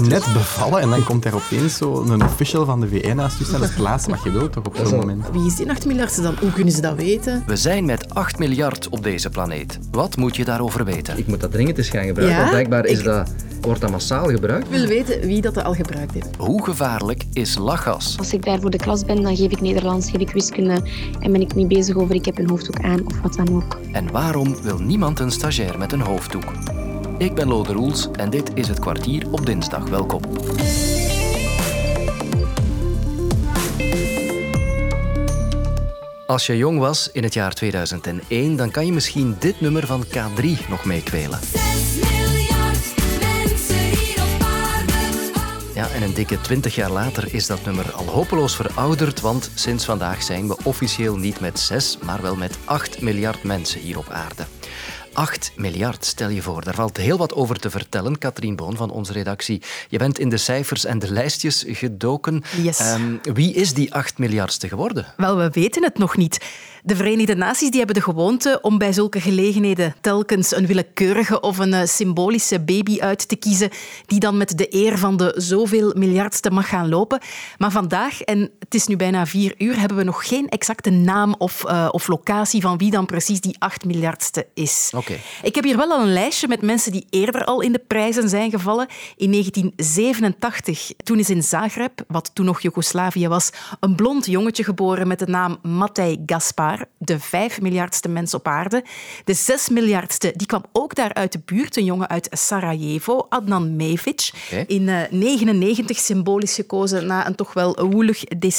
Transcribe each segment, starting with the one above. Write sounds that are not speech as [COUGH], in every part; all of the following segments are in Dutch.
net bevallen en dan komt er opeens zo een official van de VN naast je staan. Dat is het laatste wat je wilt toch op zo'n moment. Wie is die 8 miljardste dan? Hoe kunnen ze dat weten? We zijn met 8 miljard op deze planeet. Wat moet je daarover weten? Ik moet dat dringend eens gaan gebruiken, Ja? want blijkbaar is Ik- dat, wordt dat massaal gebruikt. Ik wil weten wie dat al gebruikt heeft. Hoe gevaarlijk is lachgas? Als ik daar voor de klas ben, dan geef ik Nederlands, geef ik wiskunde en ben ik niet bezig over ik heb een hoofddoek aan of wat dan ook. En waarom wil niemand een stagiair met een hoofddoek? Ik ben Lode Roels en dit is het kwartier op dinsdag. Welkom. Als je jong was in het jaar 2001, dan kan je misschien dit nummer van K3 nog meekwelen. 6 miljard mensen hier op aarde. Ja, en een dikke 20 jaar later is dat nummer al hopeloos verouderd, want sinds vandaag zijn we officieel niet met 6, maar wel met 8 miljard mensen hier op aarde. 8 miljard, stel je voor. Daar valt heel wat over te vertellen. Katrien Boon van onze redactie. Je bent in de cijfers en de lijstjes gedoken. Yes. Ehm, wie is die 8 miljardste geworden? Wel, we weten het nog niet. De Verenigde Naties die hebben de gewoonte om bij zulke gelegenheden telkens een willekeurige of een eh, symbolische baby uit te kiezen die dan met de eer van de zoveel miljardste mag gaan lopen. Maar vandaag, en het is nu bijna vier uur, hebben we nog geen exacte naam of, eh, of locatie van wie dan precies die 8 miljardste is. Oké. Ik heb hier wel al een lijstje met mensen die eerder al in de prijzen zijn gevallen. In 1987, toen is in Zagreb, wat toen nog Joegoslavië was, een blond jongetje geboren met de naam Matej Gaspar, de 5 miljardste mens op aarde. De 6 miljardste, die kwam ook daar uit de buurt, een jongen uit Sarajevo, Adnan Mevic. In eh, 99 symbolisch gekozen na een toch wel woelig decennium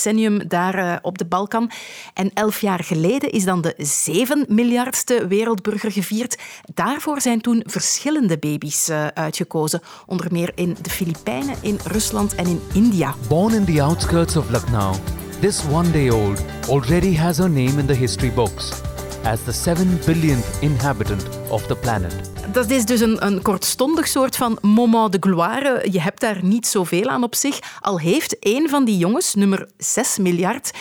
daar eh, op de Balkan. En elf jaar geleden is dan de 7 miljardste wereldburger gevierd. Daarvoor zijn toen verschillende baby's eh, uitgekozen. Onder meer in de Filipijnen, in Rusland en in India. Born in the outskirts of Lucknow, this one day old already has her name in the history books as the 7 billionth inhabitant of the planet. Dat is dus een, een kortstondig soort van moment de gloire. Je hebt daar niet zoveel aan op zich. Al heeft een van die jongens, nummer 6 miljard,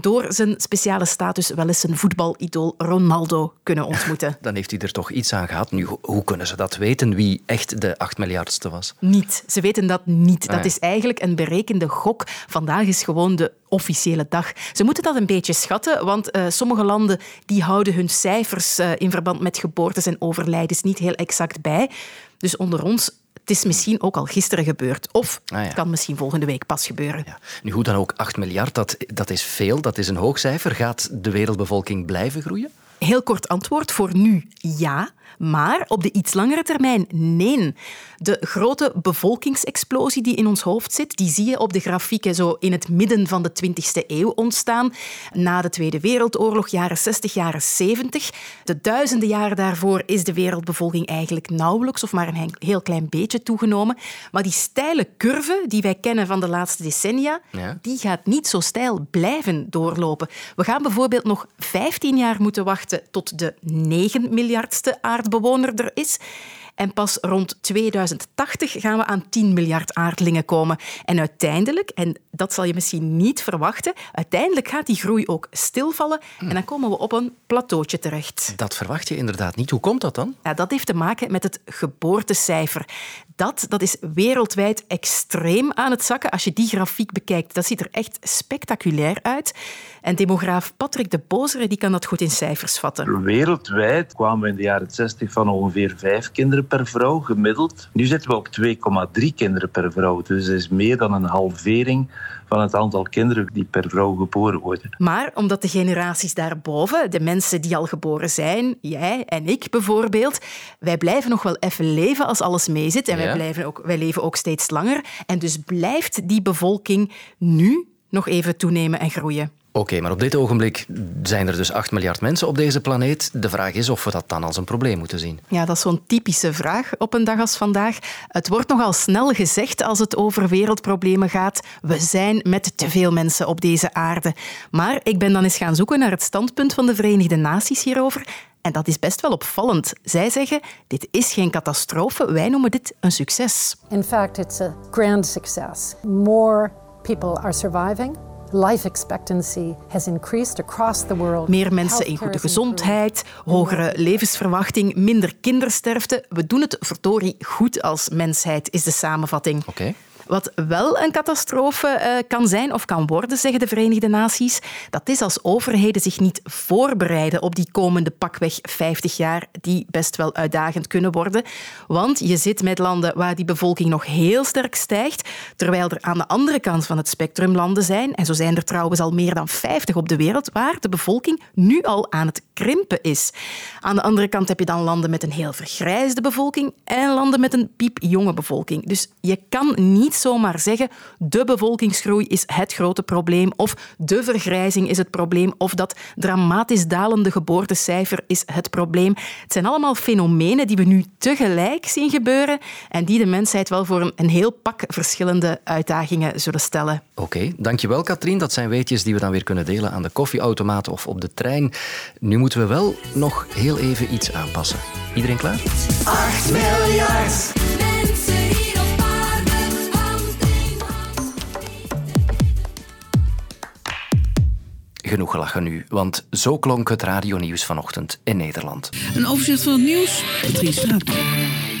door zijn speciale status wel eens zijn voetbalidool Ronaldo kunnen [LAUGHS] ontmoeten. Dan heeft hij er toch iets aan gehad. Nu, ho- hoe kunnen ze dat weten, wie echt de 8 miljardste was? Niet. Ze weten dat niet. Dat ja. is eigenlijk een berekende gok. Vandaag is gewoon de officiële dag. Ze moeten dat een beetje schatten, want eh, sommige landen die houden hun cijfers eh, in verband met geboortes en overlijdens niet heel exact bij. Dus onder ons, het is misschien ook al gisteren gebeurd. Of Ah, ja. het kan misschien volgende week pas gebeuren. Ja. Nu, hoe dan ook, 8 miljard, dat, dat is veel, dat is een hoog cijfer. Gaat de wereldbevolking blijven groeien? Heel kort antwoord voor nu ja, maar op de iets langere termijn nee. De grote bevolkingsexplosie die in ons hoofd zit, die zie je op de grafieken zo in het midden van de 20e eeuw ontstaan. Na de Tweede Wereldoorlog, jaren 60, jaren 70. De duizenden jaren daarvoor is de wereldbevolking eigenlijk nauwelijks of maar een heel klein beetje toegenomen. Maar die steile curve die wij kennen van de laatste decennia, Ja. die gaat niet zo stijl blijven doorlopen. We gaan bijvoorbeeld nog 15 jaar moeten wachten tot de 9 miljardste aardbewoner er is. En pas rond 2080 gaan we aan 10 miljard aardlingen komen. En uiteindelijk, en dat zal je misschien niet verwachten, uiteindelijk gaat die groei ook stilvallen en dan komen we op een plateautje terecht. Dat verwacht je inderdaad niet. Hoe komt dat dan? Ja, dat heeft te maken met het geboortecijfer. Dat, dat is wereldwijd extreem aan het zakken. Als je die grafiek bekijkt, dat ziet er echt spectaculair uit. En demograaf Patrick de Bozere die kan dat goed in cijfers vatten. Wereldwijd kwamen we in de jaren 60 van ongeveer vijf kinderen per vrouw gemiddeld. Nu zitten we op 2,3 kinderen per vrouw. Dus dat is meer dan een halvering van het aantal kinderen die per vrouw geboren worden. Maar omdat de generaties daarboven, de mensen die al geboren zijn, jij en ik bijvoorbeeld, wij blijven nog wel even leven als alles meezit. En wij, Ja. blijven ook, wij leven ook steeds langer. En dus blijft die bevolking nu nog even toenemen en groeien. Oké, maar op dit ogenblik zijn er dus 8 miljard mensen op deze planeet. De vraag is of we dat dan als een probleem moeten zien. Ja, dat is zo'n typische vraag op een dag als vandaag. Het wordt nogal snel gezegd als het over wereldproblemen gaat. We zijn met te veel mensen op deze aarde. Maar ik ben dan eens gaan zoeken naar het standpunt van de Verenigde Naties hierover. En dat is best wel opvallend. Zij zeggen, dit is geen catastrofe, wij noemen dit een succes. In fact, it's a grand success. More people are surviving. Life expectancy has increased across the world. Meer mensen in goede gezondheid, hogere levensverwachting, minder kindersterfte. We doen het verdorie goed als mensheid, is de samenvatting. Oké. Wat wel een catastrofe eh, kan zijn of kan worden, zeggen de Verenigde Naties, dat is als overheden zich niet voorbereiden op die komende pakweg 50 jaar, die best wel uitdagend kunnen worden. Want je zit met landen waar die bevolking nog heel sterk stijgt, terwijl er aan de andere kant van het spectrum landen zijn, en zo zijn er trouwens al meer dan 50 op de wereld, waar de bevolking nu al aan het krimpen is. Aan de andere kant heb je dan landen met een heel vergrijsde bevolking en landen met een piepjonge bevolking. Dus je kan niet zomaar zeggen de bevolkingsgroei is het grote probleem of de vergrijzing is het probleem of dat dramatisch dalende geboortecijfer is het probleem. Het zijn allemaal fenomenen die we nu tegelijk zien gebeuren en die de mensheid wel voor een, heel pak verschillende uitdagingen zullen stellen. Oké, dankjewel Katrien. Dat zijn weetjes die we dan weer kunnen delen aan de koffieautomaat of op de trein. Nu moeten we wel nog heel even iets aanpassen. Iedereen klaar? 8 miljard Genoeg gelachen nu, want zo klonk het radionieuws vanochtend in Nederland. Een overzicht van het nieuws. Katrien Straatman.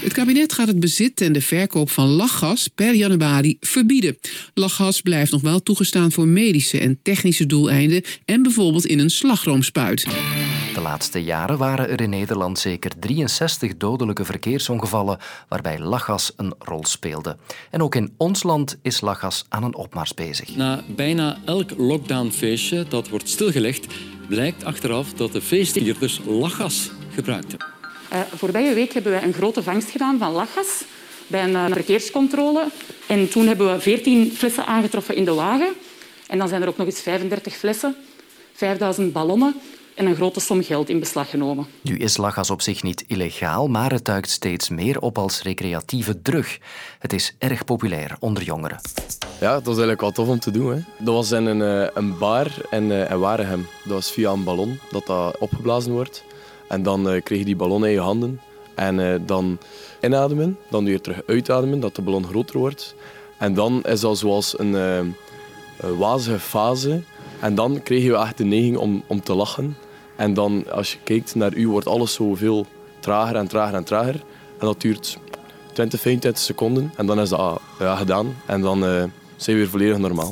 Het kabinet gaat het bezit en de verkoop van lachgas per januari verbieden. Lachgas blijft nog wel toegestaan voor medische en technische doeleinden en bijvoorbeeld in een slagroomspuit. De laatste jaren waren er in Nederland zeker 63 dodelijke verkeersongevallen waarbij lachgas een rol speelde. En ook in ons land is lachgas aan een opmars bezig. Na bijna elk lockdownfeestje dat wordt stilgelegd, blijkt achteraf dat de feestvierders lachgas gebruikten. Uh, vorige week hebben we een grote vangst gedaan van lachgas bij een uh, verkeerscontrole. En toen hebben we 14 flessen aangetroffen in de wagen. En dan zijn er ook nog eens 35 flessen, 5000 ballonnen en een grote som geld in beslag genomen. Nu is lachgas op zich niet illegaal, maar het duikt steeds meer op als recreatieve drug. Het is erg populair onder jongeren. Ja, dat was eigenlijk wel tof om te doen. Hè. Dat was in een, eh, een bar in, uh, in Waregem. Dat was via een ballon dat dat opgeblazen wordt. En dan uh, kreeg je die ballon in je handen. En uh, dan inademen, dan weer terug uitademen, dat de ballon groter wordt. En dan is dat zoals een, uh, een wazige fase. En dan kreeg je echt de neiging om, om te lachen. En dan, als je kijkt naar u, wordt alles zoveel trager en trager en trager. En dat duurt 20, 25 seconden. En dan is dat ja, gedaan. En dan zijn we weer volledig normaal.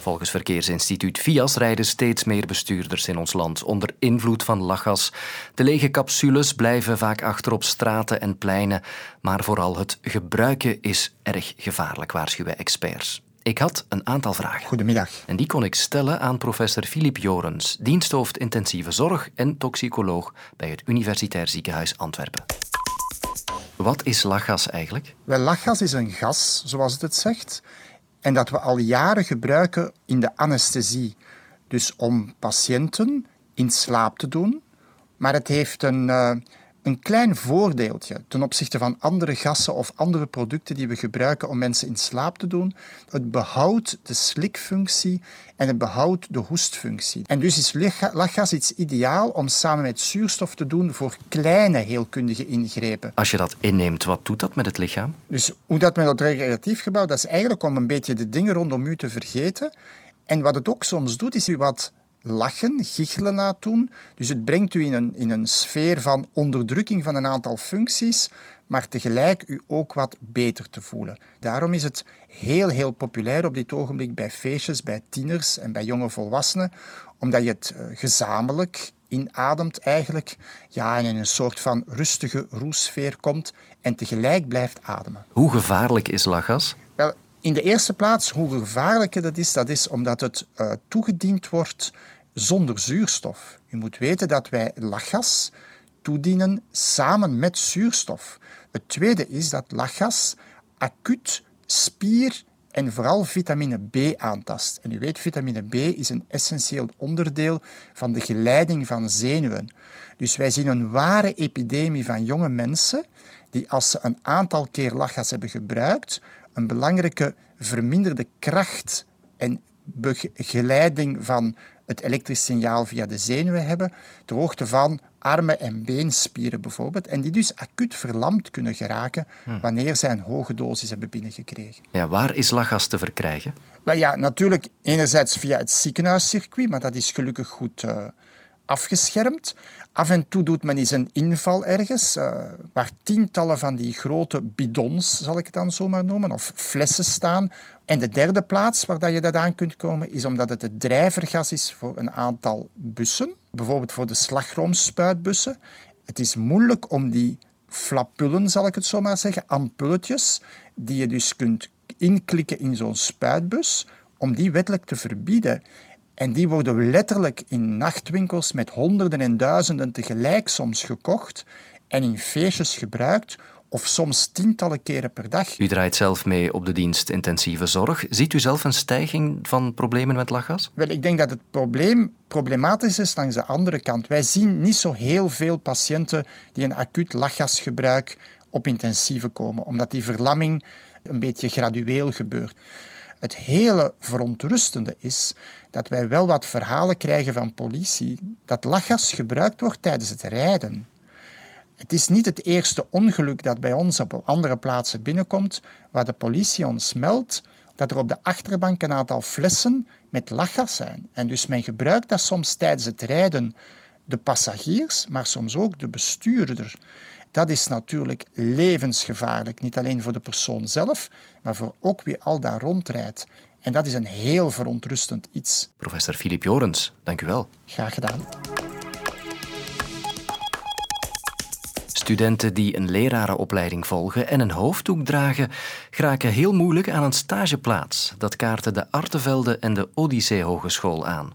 Volgens Verkeersinstituut VIAS rijden steeds meer bestuurders in ons land onder invloed van lachgas. De lege capsules blijven vaak achter op straten en pleinen, maar vooral het gebruiken is erg gevaarlijk, waarschuwen experts. Ik had een aantal vragen. Goedemiddag. En die kon ik stellen aan professor Filip Jorens, diensthoofd intensieve zorg en toxicoloog bij het Universitair Ziekenhuis Antwerpen. Wat is lachgas eigenlijk? Wel, lachgas is een gas, zoals het het zegt en dat we al jaren gebruiken in de anesthesie. Dus om patiënten in slaap te doen. Maar het heeft een, uh, een klein voordeeltje ten opzichte van andere gassen of andere producten die we gebruiken om mensen in slaap te doen. Het behoudt de slikfunctie en het behoudt de hoestfunctie. En dus is lachgas iets ideaal om samen met zuurstof te doen voor kleine heelkundige ingrepen. Als je dat inneemt, wat doet dat met het lichaam? Dus hoe dat met het recreatief gebouw, dat is eigenlijk om een beetje de dingen rondom u te vergeten. En wat het ook soms doet, is u wat lachen, giechelen laat doen. Dus het brengt u in een, in een sfeer van onderdrukking van een aantal functies, maar tegelijk u ook wat beter te voelen. Daarom is het heel, heel populair op dit ogenblik bij feestjes, bij tieners en bij jonge volwassenen, omdat je het uh, gezamenlijk inademt eigenlijk, ja, en in een soort van rustige roesfeer komt en tegelijk blijft ademen. Hoe gevaarlijk is lachgas? In de eerste plaats, hoe gevaarlijker dat is, dat is omdat het uh, toegediend wordt zonder zuurstof. U moet weten dat wij lachgas toedienen samen met zuurstof. Het tweede is dat lachgas acuut spier en vooral vitamine B aantast. En u weet, vitamine B is een essentieel onderdeel van de geleiding van zenuwen. Dus wij zien een ware epidemie van jonge mensen die als ze een aantal keer lachgas hebben gebruikt, een belangrijke verminderde kracht en begeleiding van het elektrisch signaal via de zenuwen hebben, ter hoogte van armen- en beenspieren bijvoorbeeld, en die dus acuut verlamd kunnen geraken wanneer zij een hoge dosis hebben binnengekregen. Ja, waar is lachgas te verkrijgen? Wel ja, natuurlijk enerzijds via het ziekenhuiscircuit, maar dat is gelukkig goed uh, afgeschermd. Af en toe doet men eens een inval ergens, eh, waar tientallen van die grote bidons, zal ik het dan zo maar noemen, of flessen staan. En de derde plaats waar dat je dat aan kunt komen, is omdat het het drijvergas is voor een aantal bussen. Bijvoorbeeld voor de slagroomspuitbussen. Het is moeilijk om die flapullen, zal ik het zo maar zeggen, ampulletjes, die je dus kunt inklikken in zo'n spuitbus, om die wettelijk te verbieden. En die worden letterlijk in nachtwinkels met honderden en duizenden tegelijk soms gekocht en in feestjes gebruikt, of soms tientallen keren per dag. U draait zelf mee op de dienst intensieve zorg. Ziet u zelf een stijging van problemen met lachgas? Wel, ik denk dat het probleem problematisch is langs de andere kant. Wij zien niet zo heel veel patiënten die een acuut lachgasgebruik op intensieve komen, omdat die verlamming een beetje gradueel gebeurt. Het hele verontrustende is dat wij wel wat verhalen krijgen van politie dat lachgas gebruikt wordt tijdens het rijden. Het is niet het eerste ongeluk dat bij ons op andere plaatsen binnenkomt, waar de politie ons meldt dat er op de achterbank een aantal flessen met lachgas zijn. En dus men gebruikt dat soms tijdens het rijden de passagiers, maar soms ook de bestuurder. Dat is natuurlijk levensgevaarlijk, niet alleen voor de persoon zelf, maar voor ook wie al daar rondrijdt. En dat is een heel verontrustend iets. Professor Filip Jorens, dank u wel. Graag gedaan. Studenten die een lerarenopleiding volgen en een hoofddoek dragen, geraken heel moeilijk aan een stageplaats. Dat kaarten de Artevelde en de Odyssee Hogeschool aan.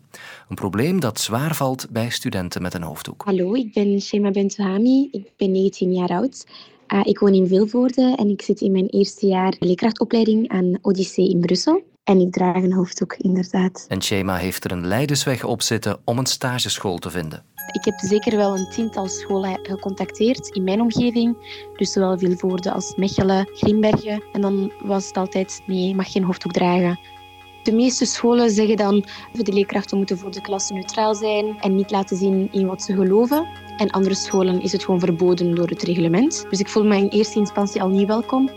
Een probleem dat zwaar valt bij studenten met een hoofddoek. Hallo, ik ben Shema Bentuhami. Ik ben 19 jaar oud. Uh, ik woon in Vilvoorde en ik zit in mijn eerste jaar leerkrachtopleiding aan Odyssee in Brussel. En ik draag een hoofddoek, inderdaad. En Shema heeft er een leidersweg op zitten om een stageschool te vinden. Ik heb zeker wel een tiental scholen gecontacteerd in mijn omgeving. Dus zowel Vilvoorde als Mechelen, Grimbergen. En dan was het altijd, nee, je mag geen hoofddoek dragen. De meeste scholen zeggen dan de leerkrachten moeten voor de klas neutraal zijn en niet laten zien in wat ze geloven. En andere scholen is het gewoon verboden door het reglement. Dus ik voel me in eerste instantie al niet welkom.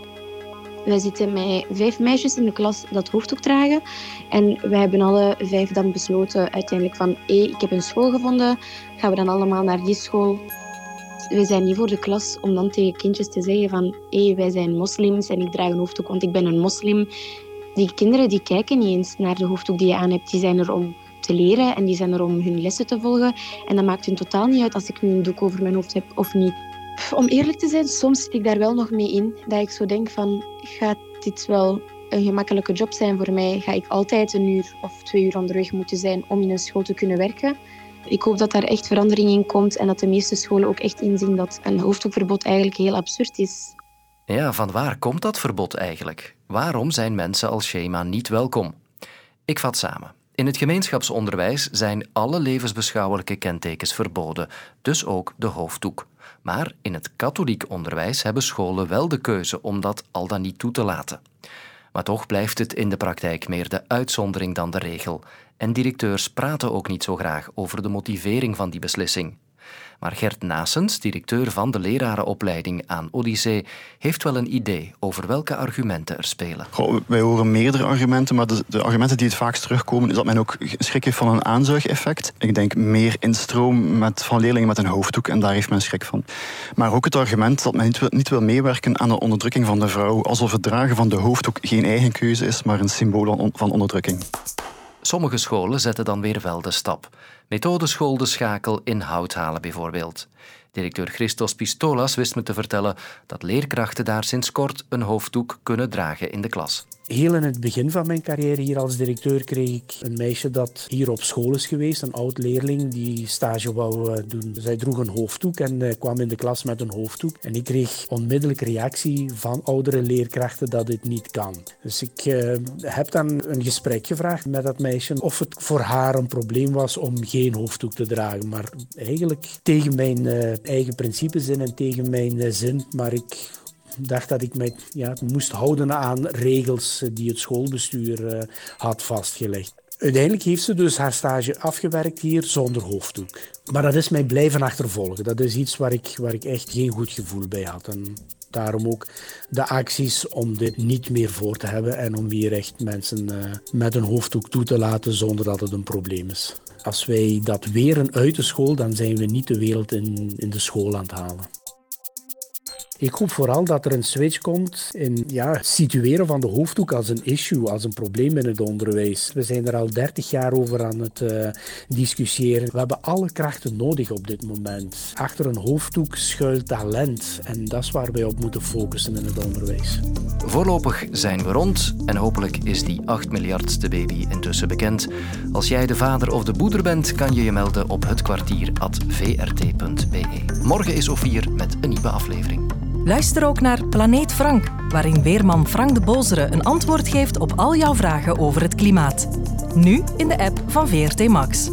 Wij zitten met vijf meisjes in de klas dat hoofddoek dragen. En wij hebben alle vijf dan besloten uiteindelijk van... hé, ik heb een school gevonden, gaan we dan allemaal naar die school? We zijn niet voor de klas om dan tegen kindjes te zeggen van... hé, wij zijn moslims en ik draag een hoofddoek, want ik ben een moslim. Die kinderen die kijken niet eens naar de hoofddoek die je aan hebt. Die zijn er om te leren en die zijn er om hun lessen te volgen. En dat maakt hun totaal niet uit als ik nu een doek over mijn hoofd heb of niet. Om eerlijk te zijn, soms zit ik daar wel nog mee in. Dat ik zo denk van, gaat dit wel een gemakkelijke job zijn voor mij? Ga ik altijd een uur of twee uur onderweg moeten zijn om in een school te kunnen werken? Ik hoop dat daar echt verandering in komt en dat de meeste scholen ook echt inzien dat een hoofddoekverbod eigenlijk heel absurd is. Ja, van waar komt dat verbod eigenlijk? Waarom zijn mensen als Shema niet welkom? Ik vat samen. In het gemeenschapsonderwijs zijn alle levensbeschouwelijke kentekens verboden, dus ook de hoofddoek. Maar in het katholiek onderwijs hebben scholen wel de keuze om dat al dan niet toe te laten. Maar toch blijft het in de praktijk meer de uitzondering dan de regel. En directeurs praten ook niet zo graag over de motivering van die beslissing. Maar Gert Nasens, directeur van de lerarenopleiding aan Odyssee, heeft wel een idee over welke argumenten er spelen. Goh, wij horen meerdere argumenten, maar de, de, argumenten die het vaakst terugkomen is dat men ook schrik heeft van een aanzuigeffect. Ik denk meer instroom met, van leerlingen met een hoofddoek en daar heeft men schrik van. Maar ook het argument dat men niet wil, niet wil meewerken aan de onderdrukking van de vrouw, alsof het dragen van de hoofddoek geen eigen keuze is, maar een symbool van onderdrukking. Sommige scholen zetten dan weer wel de stap. Methodeschool De Schakel in Houthalen bijvoorbeeld. Directeur Christos Pistolas wist me te vertellen dat leerkrachten daar sinds kort een hoofddoek kunnen dragen in de klas. Heel in het begin van mijn carrière hier als directeur kreeg ik een meisje dat hier op school is geweest, een oud leerling die stage wou eh, doen. Zij droeg een hoofddoek en eh, kwam in de klas met een hoofddoek. En ik kreeg onmiddellijk reactie van oudere leerkrachten dat dit niet kan. Dus ik uh, heb dan een gesprek gevraagd met dat meisje of het voor haar een probleem was om geen hoofddoek te dragen. Maar eigenlijk tegen mijn uh, eigen principes in en tegen mijn zin. Maar ik dacht dat ik mij ja, moest houden aan regels die het schoolbestuur uh, had vastgelegd. Uiteindelijk heeft ze dus haar stage afgewerkt hier zonder hoofddoek. Maar dat is mij blijven achtervolgen. Dat is iets waar ik, waar ik echt geen goed gevoel bij had. En daarom ook de acties om dit niet meer voor te hebben en om hier echt mensen uh, met een hoofddoek toe te laten zonder dat het een probleem is. Als wij dat weren uit de school, dan zijn we niet de wereld in, in de school aan het halen. Ik hoop vooral dat er een switch komt in ja, situeren van de hoofddoek als een issue, als een probleem in het onderwijs. We zijn er al 30 jaar over aan het uh, discussiëren. We hebben alle krachten nodig op dit moment. Achter een hoofddoek schuilt talent en dat is waar wij op moeten focussen in het onderwijs. Voorlopig zijn we rond en hopelijk is die 8 miljardste baby intussen bekend. Als jij de vader of de moeder bent, kan je je melden op hetkwartier.vrt.be. Morgen is Ophir met een nieuwe aflevering. Luister ook naar Planeet Frank, waarin weerman Frank de Bozere een antwoord geeft op al jouw vragen over het klimaat. Nu in de app van VRT Max.